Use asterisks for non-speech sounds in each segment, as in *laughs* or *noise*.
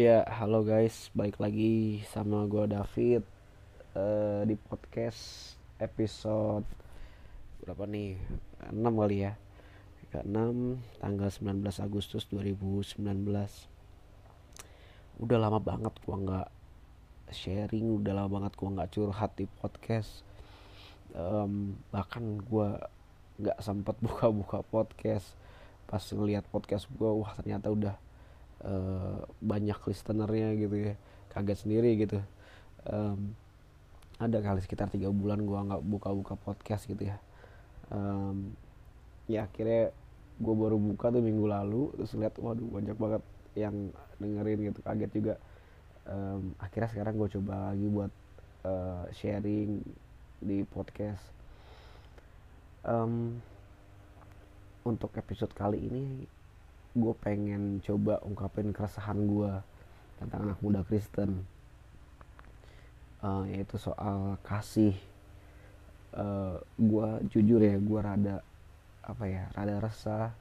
Ya, halo guys, balik lagi sama gue David eh, di podcast episode berapa nih? 6 kali ya. Ke-6 tanggal 19 Agustus 2019. Udah lama banget gua nggak sharing, udah lama banget gua nggak curhat di podcast. Em, bahkan gua nggak sempat *laughs* buka-buka podcast. Pas ngeliat podcast gua, wah ternyata udah eh, banyak listenernya gitu ya. Kaget sendiri gitu. Em, ada kali sekitar tiga bulan gua nggak buka-buka podcast gitu ya. Em, ya akhirnya gue baru buka tuh minggu lalu terus lihat waduh banyak banget yang dengerin gitu kaget juga. Em, akhirnya sekarang gue coba lagi buat eh, sharing di podcast. Em, untuk episode kali ini gue pengen coba ungkapin keresahan gue tentang anak muda Kristen. Eh, yaitu soal kasih. Eh, gue jujur ya gue rada apa ya rada resah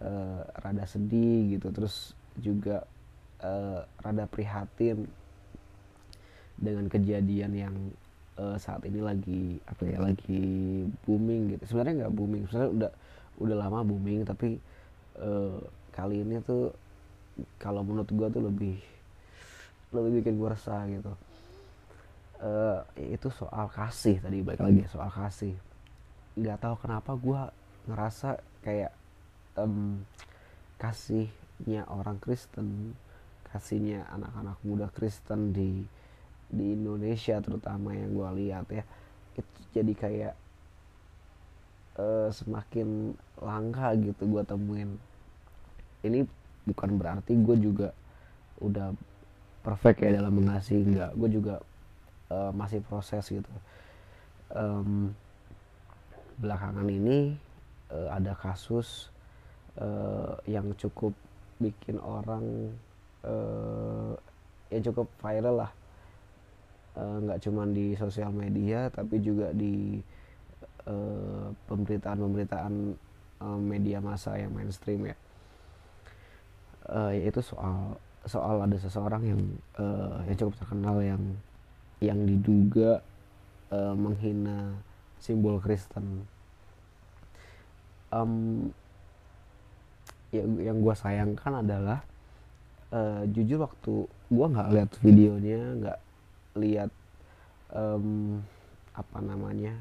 eh, rada sedih gitu. Terus juga eh, rada prihatin dengan kejadian yang eh, saat ini lagi apa ya lagi booming gitu. Sebenarnya nggak booming sebenarnya udah udah lama booming tapi eh, kali ini tuh kalau menurut gue tuh lebih lebih bikin gue resah gitu. Eh, itu soal kasih tadi balik lagi soal kasih. Nggak tahu kenapa gue ngerasa kayak em, kasihnya orang Kristen kasihnya anak-anak muda Kristen di di Indonesia terutama yang gue lihat ya itu jadi kayak eh, semakin langka gitu gue temuin ini bukan berarti gue juga udah perfect ya dalam mengasihi nggak gue juga eh, masih proses gitu. Em, belakangan ini eh, ada kasus eh, yang cukup bikin orang eh, ya cukup viral lah. Nggak cuman di sosial media tapi juga di pemberitaan-pemberitaan eh, media massa yang mainstream ya Eh, yaitu soal soal ada seseorang yang eh, yang cukup terkenal yang yang diduga eh, menghina simbol Kristen. Em, ya yang gue sayangkan adalah eh, jujur waktu gue nggak lihat videonya nggak lihat em, apa namanya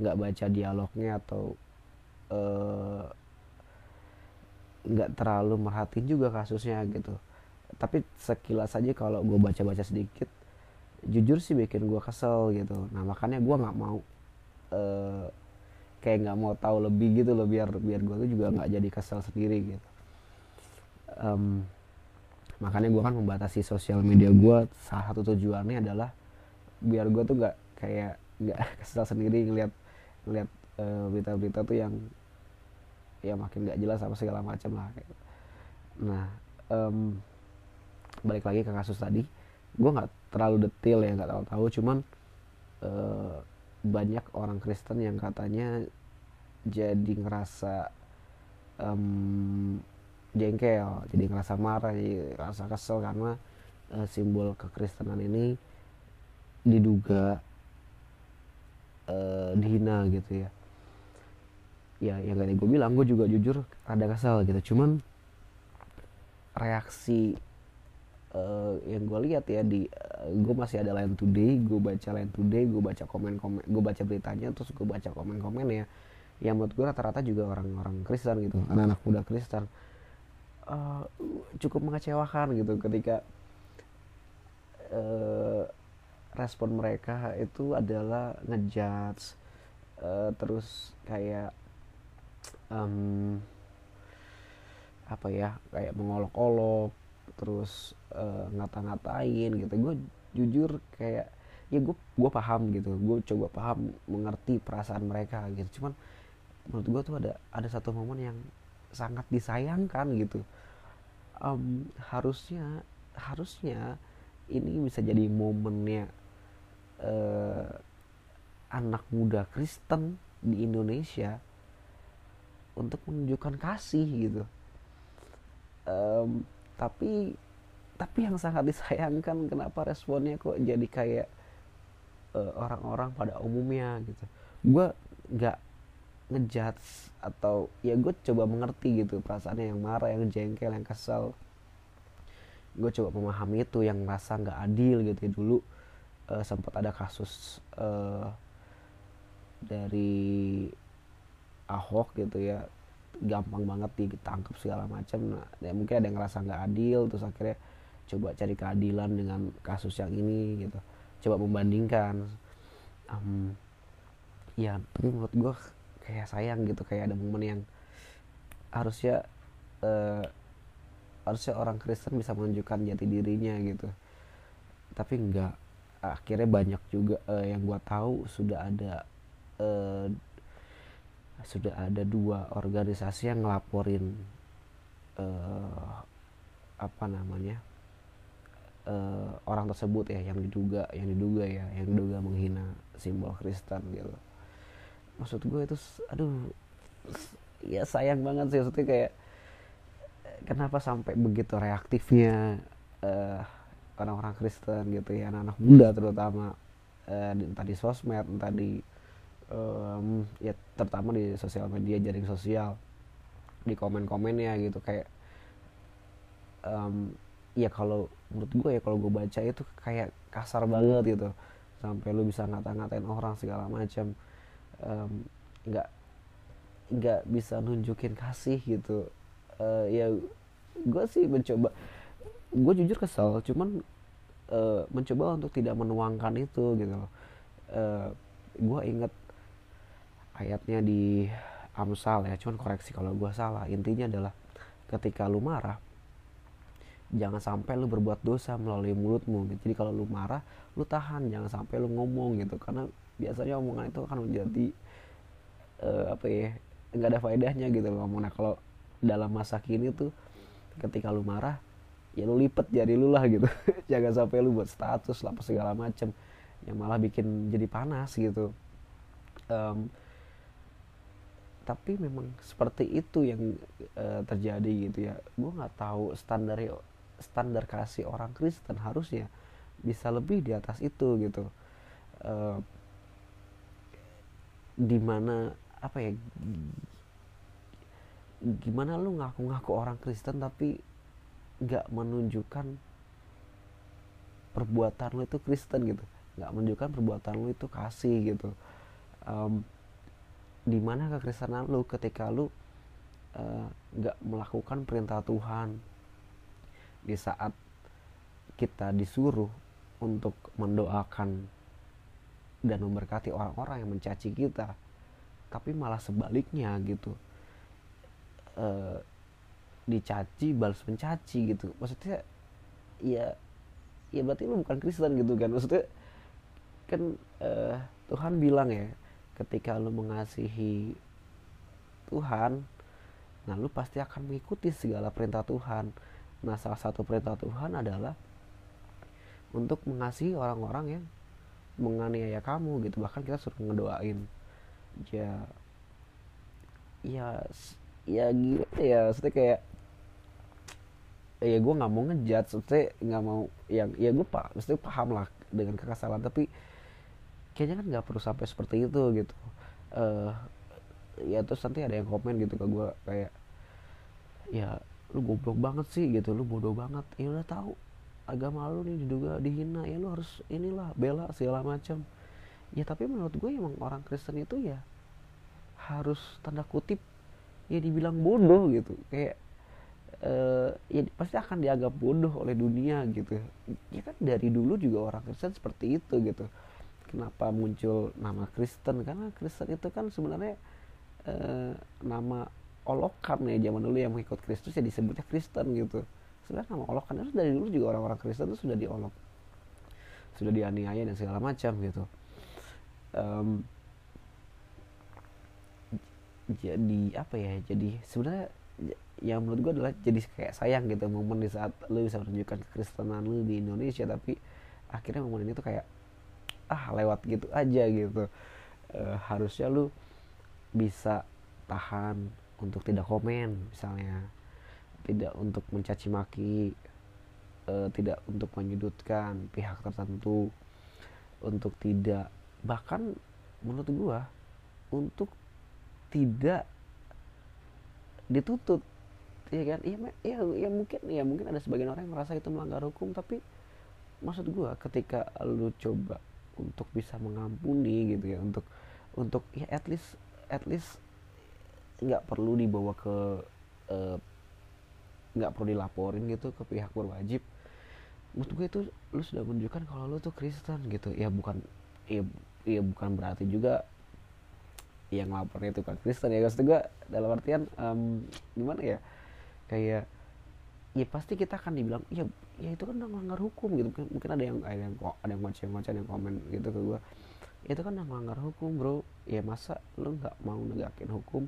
nggak baca dialognya atau eh, nggak terlalu merhatiin juga kasusnya gitu. Tapi sekilas aja kalau gue baca-baca sedikit jujur sih bikin gue kesel gitu. Nah makanya gue nggak mau eh, kayak nggak mau tahu lebih gitu loh biar biar gue tuh juga nggak jadi kesel sendiri gitu. Em, makanya gue kan membatasi sosial media gue salah satu tujuannya adalah biar gue tuh nggak kayak nggak *laughs* kesel sendiri ngeliat ngeliat eh, berita-berita tuh yang ya makin nggak jelas apa segala macam lah gitu. nah em, balik lagi ke kasus tadi gue nggak terlalu detail ya nggak terlalu tahu cuman eh, banyak orang Kristen yang katanya jadi ngerasa em, jengkel jadi ngerasa marah jadi ngerasa kesel karena eh, simbol kekristenan ini diduga eh, dihina gitu ya ya yang tadi gue bilang gue juga jujur rada kesel gitu. Cuman reaksi eh, yang gue lihat ya di gue masih ada line today gue baca line today gue baca komen komen gue baca beritanya terus gue baca komen komen ya yang menurut gue rata-rata juga orang-orang Kristen gitu anak-anak muda Kristen Eh, cukup mengecewakan gitu ketika eh, respon mereka itu adalah ngejudge eh, terus kayak em, apa ya kayak mengolok-olok terus eh, ngata-ngatain gitu. Gue jujur kayak ya gue gue paham gitu. Gue coba paham mengerti perasaan mereka gitu. Cuman menurut gue tuh ada ada satu momen yang sangat disayangkan gitu. Em, harusnya harusnya ini bisa jadi momennya eh, anak muda Kristen di Indonesia untuk menunjukkan kasih gitu. Em, tapi tapi yang sangat disayangkan kenapa responnya kok jadi kayak uh, orang-orang pada umumnya gitu. Gue nggak ngejudge atau ya gue coba mengerti gitu perasaannya yang marah yang jengkel yang kesel. Gue coba memahami itu yang merasa nggak adil gitu ya. Dulu uh, sempat ada kasus uh, dari Ahok gitu ya gampang banget ditangkap segala macam. Nah ya mungkin ada yang ngerasa nggak adil terus akhirnya coba cari keadilan dengan kasus yang ini gitu. Coba membandingkan. Um, ya tapi menurut gue kayak sayang gitu kayak ada momen yang harusnya uh, harusnya orang Kristen bisa menunjukkan jati dirinya gitu. Tapi enggak akhirnya banyak juga uh, yang gua tahu sudah ada uh, sudah ada dua organisasi yang ngelaporin uh, apa namanya uh, orang tersebut ya yang diduga yang diduga ya yang diduga menghina simbol Kristen gitu. Maksud gue itu aduh ya sayang banget sih maksudnya kayak kenapa sampai begitu reaktifnya uh, orang-orang Kristen gitu ya anak-anak muda terutama uh, entah di sosmed entah di um, ya terutama di sosial media jaring sosial di komen-komennya gitu kayak um, ya kalau menurut gue ya kalau gue baca itu kayak kasar banget gitu. Sampai lu bisa ngata-ngatain orang segala macam nggak um, nggak bisa nunjukin kasih gitu. Uh, ya gue sih mencoba gue jujur kesel cuman uh, mencoba untuk tidak menuangkan itu gitu loh. Uh, gue inget ayatnya di Amsal ya cuman koreksi kalau gue salah. Intinya adalah ketika lu marah jangan sampai lu berbuat dosa melalui mulutmu gitu. jadi kalau lu marah lu tahan jangan sampai lu ngomong gitu. Karena biasanya omongan itu akan menjadi uh, apa ya nggak ada faedahnya gitu loh nah kalau dalam masa kini tuh ketika lu marah ya lu lipet jari lu lah gitu. *laughs* Jangan sampai lu buat status lah segala macem. Yang malah bikin jadi panas gitu. Um, tapi memang seperti itu yang uh, terjadi gitu ya. Gue nggak tahu standar standar kasih orang Kristen harusnya bisa lebih di atas itu gitu. Uh, di mana apa ya gimana lu ngaku-ngaku orang Kristen tapi nggak menunjukkan perbuatan lu itu Kristen gitu. Nggak menunjukkan perbuatan lu itu kasih gitu. Um, di mana kekristenan lu ketika lu uh, nggak melakukan perintah Tuhan. Di saat kita disuruh untuk mendoakan dan memberkati orang-orang yang mencaci kita tapi malah sebaliknya gitu. Uh, dicaci balas mencaci gitu. Maksudnya ya ya berarti lu bukan Kristen gitu kan? Maksudnya kan uh, Tuhan bilang ya ketika lu mengasihi Tuhan nah lu pasti akan mengikuti segala perintah Tuhan. Nah salah satu perintah Tuhan adalah untuk mengasihi orang-orang yang menganiaya kamu gitu. Bahkan kita suruh ngedoain. Ya ya ya gimana ya? Maksudnya kayak ya gue nggak mau ngejat maksudnya nggak mau yang ya gue pak maksudnya paham lah dengan kekesalan. Tapi kayaknya kan nggak perlu sampai seperti itu gitu. Uh, ya terus nanti ada yang komen gitu ke gue kayak ya lu goblok banget sih gitu lu bodoh banget. Ya udah tahu agama lu nih diduga dihina ya lu harus inilah bela segala macam. Ya tapi menurut gue emang orang Kristen itu ya harus tanda kutip ya dibilang bodoh gitu. Kayak uh, ya pasti akan dianggap bodoh oleh dunia gitu. Ya kan dari dulu juga orang Kristen seperti itu gitu kenapa muncul nama Kristen? Karena Kristen itu kan sebenarnya uh, nama olokan ya zaman dulu yang mengikut Kristus ya disebutnya Kristen gitu. Sebenarnya nama olokan itu dari dulu juga orang-orang Kristen itu sudah diolok sudah dianiaya dan segala macam gitu. Um, jadi apa ya jadi sebenarnya yang menurut gue adalah jadi kayak sayang gitu momen di saat lu bisa menunjukkan kekristenan lu di Indonesia tapi akhirnya momen ini tuh kayak ah lewat gitu aja gitu. E, harusnya lu bisa tahan untuk tidak komen misalnya. Tidak untuk mencaci maki e, tidak untuk menyudutkan pihak tertentu. Untuk tidak bahkan menurut gua untuk tidak dituntut. Ya kan? Ya, ya ya mungkin ya mungkin ada sebagian orang yang merasa itu melanggar hukum tapi maksud gua ketika lu coba untuk bisa mengampuni gitu ya untuk untuk ya at least at least nggak perlu dibawa ke eh, nggak uh, perlu dilaporin gitu ke pihak berwajib. Menurut gue itu lu sudah menunjukkan kalau lu tuh Kristen gitu. Ya bukan ya, ya bukan berarti juga yang lapornya itu kan Kristen ya. Maksud gue dalam artian um, gimana ya? Kayak ya pasti kita akan dibilang ya ya itu kan melanggar hukum gitu. Mungkin, ada yang ada yang ada yang macam macam yang komen gitu ke gue itu kan melanggar hukum bro. Ya masa lu nggak mau negakin hukum?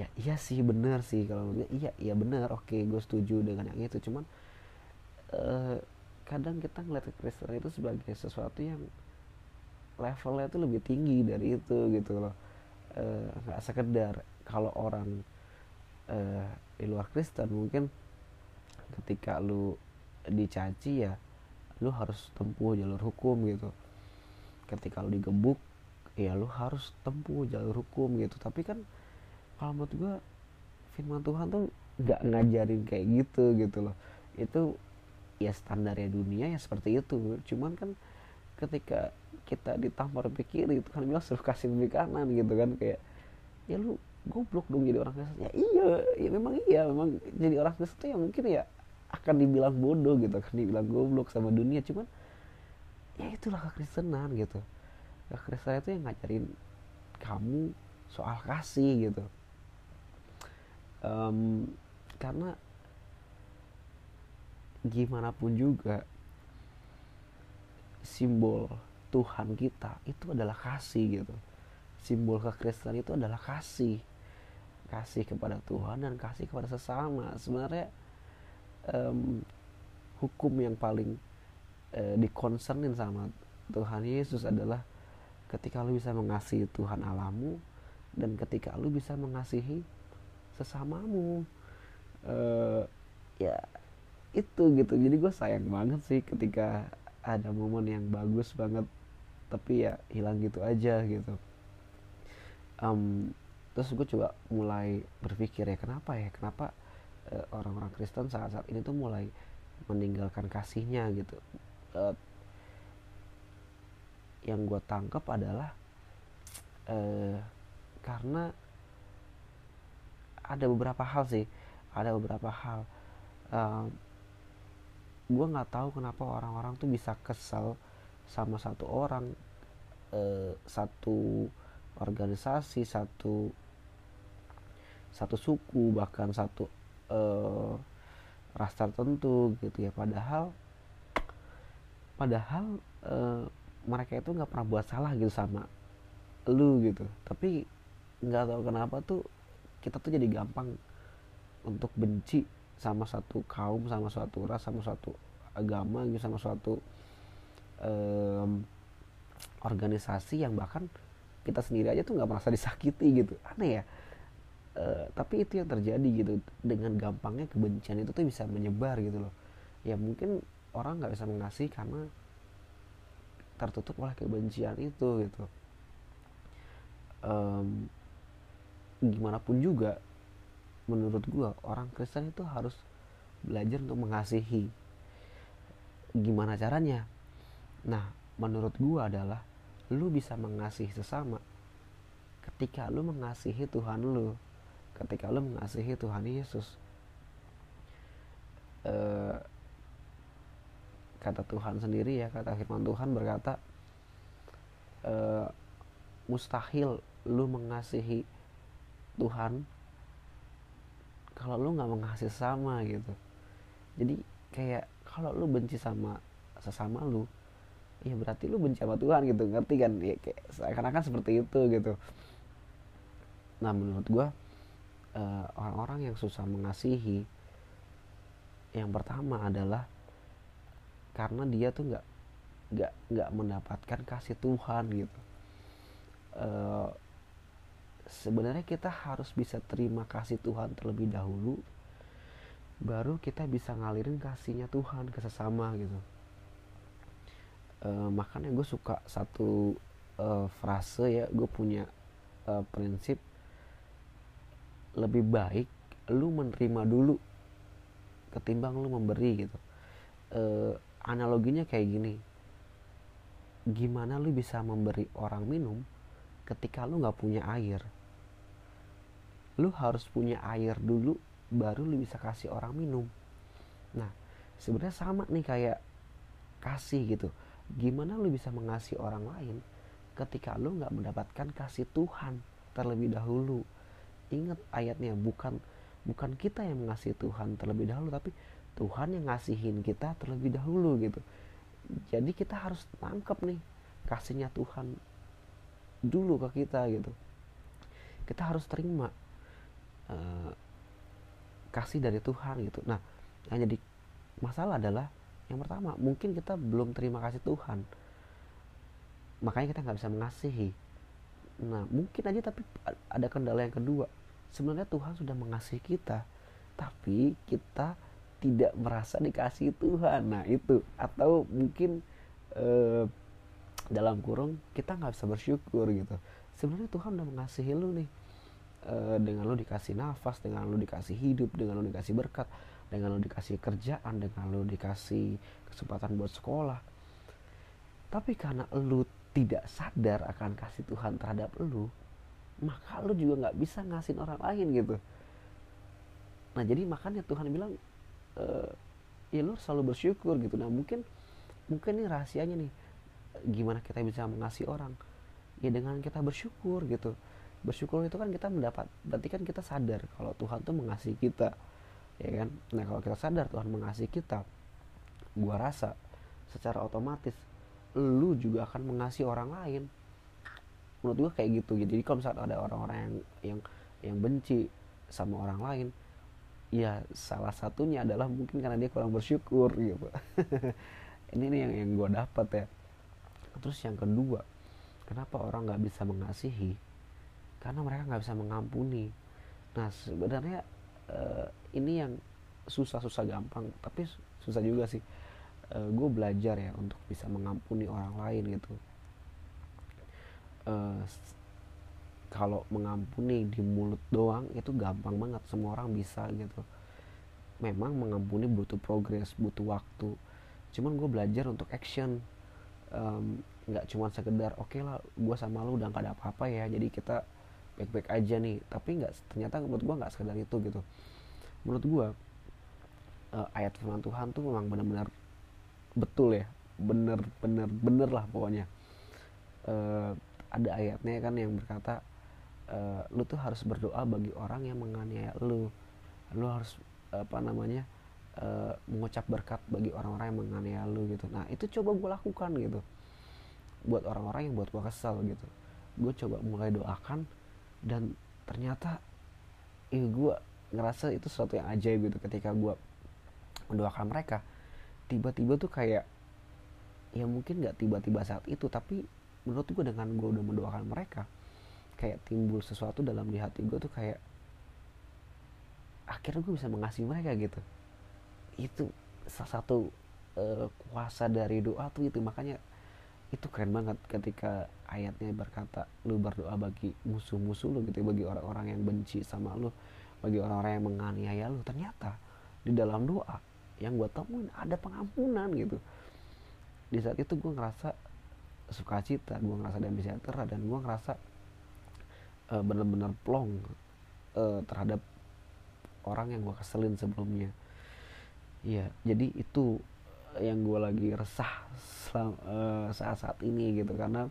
Ya iya sih bener sih kalau iya iya bener. Oke gue setuju dengan yang itu. Cuman uh, kadang kita ngeliat Kristen itu sebagai sesuatu yang levelnya itu lebih tinggi dari itu gitu loh. Eh, nggak e, sekedar kalau orang e, di luar Kristen mungkin ketika lu dicaci ya lu harus tempuh jalur hukum gitu. Ketika lu digebuk ya lu harus tempuh jalur hukum gitu. Tapi kan kalau menurut gue firman Tuhan tuh nggak ngajarin kayak gitu gitu loh. Itu ya standarnya dunia ya seperti itu. Cuman kan ketika kita ditampar lebih kiri itu kan bilang suruh kasih lebih kanan gitu kan kayak ya lu goblok dong jadi orang Kristen. Ya iya ya memang iya memang jadi orang Kristen tuh ya mungkin ya akan dibilang bodoh gitu akan dibilang goblok sama dunia. Cuman ya itulah kekristenan gitu. Kekristenan itu yang ngajarin kamu soal kasih gitu. Um, karena gimana pun juga simbol Tuhan kita itu adalah kasih gitu. Simbol kekristenan itu adalah kasih. Kasih kepada Tuhan dan kasih kepada sesama. Sebenarnya um, hukum yang paling uh, dikonsernin sama Tuhan Yesus adalah ketika lu bisa mengasihi Tuhan alamu dan ketika lu bisa mengasihi sesamamu. Uh, ya itu gitu. Jadi gue sayang banget sih ketika ada momen yang bagus banget tapi ya hilang gitu aja gitu. Um, terus gue coba mulai berpikir ya kenapa ya? Kenapa uh, orang-orang Kristen saat-saat ini tuh mulai meninggalkan kasihnya gitu. Uh, yang gue tangkap adalah uh, karena ada beberapa hal sih ada beberapa hal. Um, gue nggak tahu kenapa orang-orang tuh bisa kesel sama satu orang eh, satu organisasi satu satu suku bahkan satu eh, ras tertentu gitu ya. Padahal padahal eh, mereka itu nggak pernah buat salah gitu sama lu gitu. Tapi nggak tahu kenapa tuh kita tuh jadi gampang untuk benci sama satu kaum sama suatu ras sama suatu agama gitu sama suatu um, organisasi yang bahkan kita sendiri aja tuh nggak merasa disakiti gitu. Aneh ya uh, tapi itu yang terjadi gitu. Dengan gampangnya kebencian itu tuh bisa menyebar gitu loh. Ya mungkin orang nggak bisa mengasihi karena tertutup oleh kebencian itu gitu. Um, gimana pun juga menurut gue orang Kristen itu harus belajar untuk mengasihi. Gimana caranya? Nah menurut gue adalah lu bisa mengasihi sesama ketika lu mengasihi Tuhan lu ketika lu mengasihi Tuhan Yesus. E, kata Tuhan sendiri ya kata firman Tuhan berkata e, mustahil lu mengasihi Tuhan kalau lu nggak mengasihi sama gitu. Jadi kayak kalau lu benci sama sesama lu ya berarti lu benci sama Tuhan gitu. Ngerti kan? Ya kayak seakan-akan seperti itu gitu. Nah menurut gue uh, orang-orang yang susah mengasihi yang pertama adalah karena dia tuh nggak nggak nggak mendapatkan kasih Tuhan gitu. Uh, sebenarnya kita harus bisa terima kasih Tuhan terlebih dahulu baru kita bisa ngalirin kasihnya Tuhan ke sesama gitu. E, makanya gue suka satu e, frase ya gue punya e, prinsip lebih baik lu menerima dulu ketimbang lu memberi gitu. E, analoginya kayak gini. Gimana lu bisa memberi orang minum ketika lu nggak punya air? Lu harus punya air dulu baru lu bisa kasih orang minum. Nah sebenarnya sama nih kayak kasih gitu. Gimana lu bisa mengasihi orang lain ketika lu nggak mendapatkan kasih Tuhan terlebih dahulu ingat ayatnya bukan bukan kita yang mengasihi Tuhan terlebih dahulu tapi Tuhan yang ngasihin kita terlebih dahulu gitu. Jadi kita harus tangkap nih kasihnya Tuhan dulu ke kita gitu. Kita harus terima uh, kasih dari Tuhan gitu. Nah yang jadi masalah adalah yang pertama mungkin kita belum terima kasih Tuhan. Makanya kita nggak bisa mengasihi. Nah mungkin aja tapi ada kendala yang kedua sebenarnya Tuhan sudah mengasihi kita tapi kita tidak merasa dikasih Tuhan. Nah itu. Atau mungkin eh, dalam kurung kita nggak bisa bersyukur gitu. Sebenarnya Tuhan udah mengasihi lu nih. E, dengan lu dikasih nafas dengan lu dikasih hidup dengan lu dikasih berkat dengan lu dikasih kerjaan dengan lu dikasih kesempatan buat sekolah. Tapi karena lu tidak sadar akan kasih Tuhan terhadap lu maka lu juga nggak bisa ngasih orang lain gitu. Nah jadi makanya Tuhan bilang e, ya lu selalu bersyukur gitu. Nah mungkin mungkin ini rahasianya nih gimana kita bisa mengasihi orang? Ya dengan kita bersyukur gitu. Bersyukur itu kan kita mendapat berarti kan kita sadar kalau Tuhan tuh mengasihi kita ya kan? Nah kalau kita sadar Tuhan mengasihi kita gua rasa secara otomatis lu juga akan mengasihi orang lain menurut gua kayak gitu jadi kalau misalnya ada orang-orang yang yang yang benci sama orang lain ya salah satunya adalah mungkin karena dia kurang bersyukur gitu. *laughs* Ini nih yang yang gue dapat ya. Terus yang kedua kenapa orang nggak bisa mengasihi? Karena mereka nggak bisa mengampuni. Nah sebenarnya uh, ini yang susah-susah gampang tapi susah juga sih. Uh, gue belajar ya untuk bisa mengampuni orang lain gitu uh, kalau mengampuni di mulut doang itu gampang banget. Semua orang bisa gitu. Memang mengampuni butuh progres butuh waktu. Cuman gue belajar untuk action. Nggak um, cuma sekedar oke okay lah gue sama lo udah gak ada apa-apa ya jadi kita baik-baik aja nih. Tapi nggak ternyata menurut gue nggak sekedar itu gitu. Menurut gue uh, ayat firman Tuhan tuh memang benar-benar betul ya. Bener bener bener lah pokoknya. Uh, ada ayatnya kan yang berkata uh, lu tuh harus berdoa bagi orang yang menganiaya lu. Lu harus apa namanya uh, mengucap berkat bagi orang-orang yang menganiaya lu gitu. Nah itu coba gue lakukan gitu. Buat orang-orang yang buat gue kesal gitu. Gue coba mulai doakan dan ternyata ya gue ngerasa itu sesuatu yang ajaib gitu ketika gue mendoakan mereka. Tiba-tiba tuh kayak ya mungkin nggak tiba-tiba saat itu tapi menurut gue dengan gue udah mendoakan mereka kayak timbul sesuatu dalam di hati gue tuh kayak akhirnya gue bisa mengasihi mereka gitu. Itu salah satu uh, kuasa dari doa tuh itu. Makanya itu keren banget ketika ayatnya berkata lu berdoa bagi musuh-musuh lu gitu bagi orang-orang yang benci sama lu bagi orang-orang yang menganiaya lu. Ternyata di dalam doa yang gue temuin ada pengampunan gitu. Di saat itu gue ngerasa sukacita gue ngerasa damai sejahtera dan gue ngerasa uh, bener-bener plong uh, terhadap orang yang gue keselin sebelumnya. Ya jadi itu yang gue lagi resah uh, saat-saat ini gitu. Karena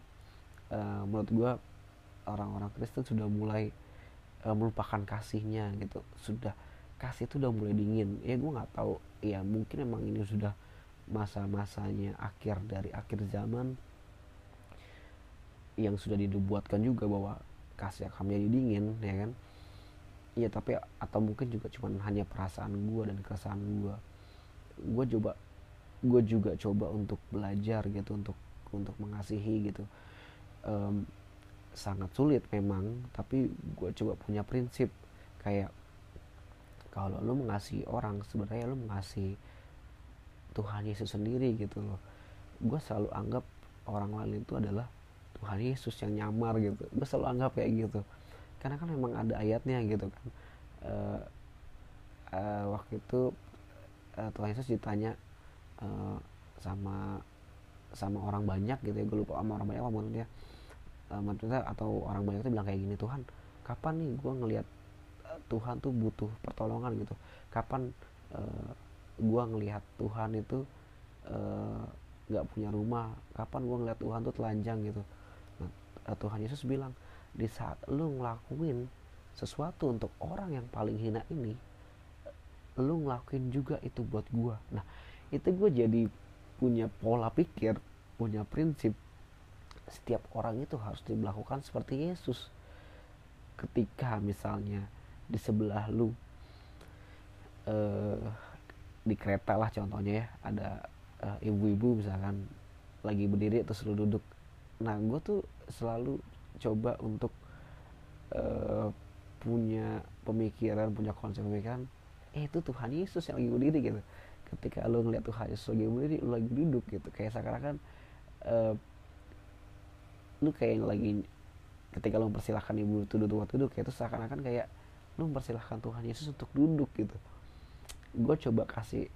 uh, menurut gue orang-orang Kristen sudah mulai uh, melupakan kasihnya gitu. Sudah kasih itu udah mulai dingin. Ya gue nggak tahu. Ya mungkin emang ini sudah masa-masanya akhir dari akhir zaman yang sudah dibuatkan juga bahwa kasih akan menjadi dingin ya kan? Iya tapi atau mungkin juga cuma hanya perasaan gue dan keresahan gue gue coba gue juga coba untuk belajar gitu untuk untuk mengasihi gitu. Um, sangat sulit memang tapi gue coba punya prinsip. Kayak kalau lu mengasihi orang sebenarnya lu mengasihi Tuhan Yesus sendiri gitu loh. Gue selalu anggap orang lain itu adalah Tuhan Yesus yang nyamar gitu. Gue selalu anggap kayak gitu. Karena kan memang ada ayatnya gitu kan. Uh, uh, waktu itu uh, Tuhan Yesus ditanya uh, sama sama orang banyak gitu ya. Gue lupa sama orang banyak apa maksudnya. Uh, maksudnya atau orang banyak itu bilang kayak gini Tuhan kapan nih gue ngelihat Tuhan tuh butuh pertolongan gitu? Kapan uh, gue ngelihat Tuhan itu uh, nggak punya rumah? Kapan gue ngeliat Tuhan tuh telanjang gitu Tuhan Yesus bilang di saat lu ngelakuin sesuatu untuk orang yang paling hina ini lu ngelakuin juga itu buat gue nah itu gue jadi punya pola pikir punya prinsip setiap orang itu harus dilakukan seperti Yesus. Ketika misalnya di sebelah lu uh, di kereta lah contohnya ya ada uh, ibu-ibu misalkan lagi berdiri terus lu duduk nah gue tuh selalu coba untuk uh, punya pemikiran punya konsep pemikiran eh itu Tuhan Yesus yang lagi berdiri gitu. Ketika lu ngeliat Tuhan Yesus lagi berdiri lu lagi duduk gitu. Kayak sekarang kan uh, lu kayak lagi ketika lu mempersilahkan ibu itu duduk waktu duduk itu seakan-akan kayak lu mempersilahkan Tuhan Yesus untuk duduk gitu. Gue coba kasih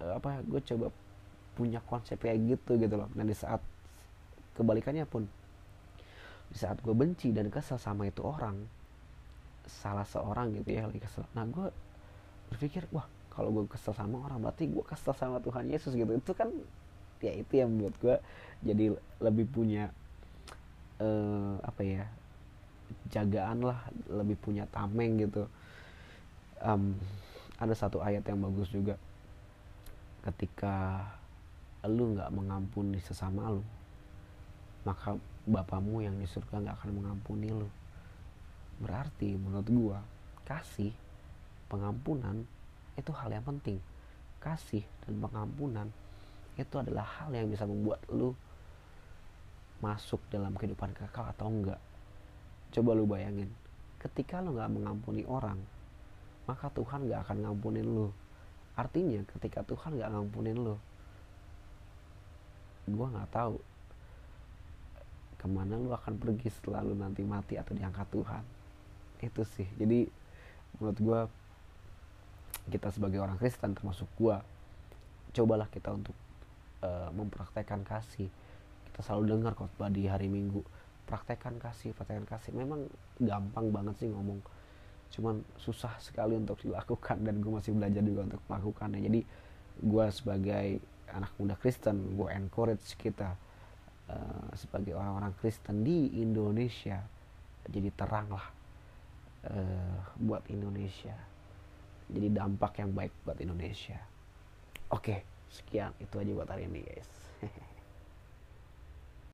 uh, apa gue coba punya konsep kayak gitu gitu loh. Dan di saat kebalikannya pun. Di saat gue benci dan kesel sama itu orang salah seorang gitu ya lagi kesel. Nah gue berpikir wah kalau gue kesel sama orang berarti gue kesel sama Tuhan Yesus gitu. Itu kan ya itu yang membuat gue jadi lebih punya uh, apa ya jagaan lah lebih punya tameng gitu. Um, ada satu ayat yang bagus juga. Ketika lu nggak mengampuni sesama lu maka bapamu yang di surga nggak akan mengampuni lu. Berarti menurut gua kasih pengampunan itu hal yang penting. Kasih dan pengampunan itu adalah hal yang bisa membuat lu masuk dalam kehidupan kekal atau enggak. Coba lu bayangin ketika lu nggak mengampuni orang maka Tuhan nggak akan ngampunin lu. Artinya ketika Tuhan nggak ngampunin lu gue nggak tahu ke mana lu akan pergi setelah lu nanti mati atau diangkat Tuhan? Itu sih. Jadi menurut gue kita sebagai orang Kristen termasuk gue cobalah kita untuk uh, mempraktekkan kasih. Kita selalu dengar khotbah di hari Minggu praktekkan kasih praktekkan kasih. Memang gampang banget sih ngomong cuman susah sekali untuk dilakukan dan gue masih belajar juga untuk melakukannya. Jadi gue sebagai anak muda Kristen gue encourage kita uh, sebagai orang-orang Kristen di Indonesia jadi terang lah uh, buat Indonesia. Jadi dampak yang baik buat Indonesia. Oke sekian itu aja buat hari ini guys *laughs*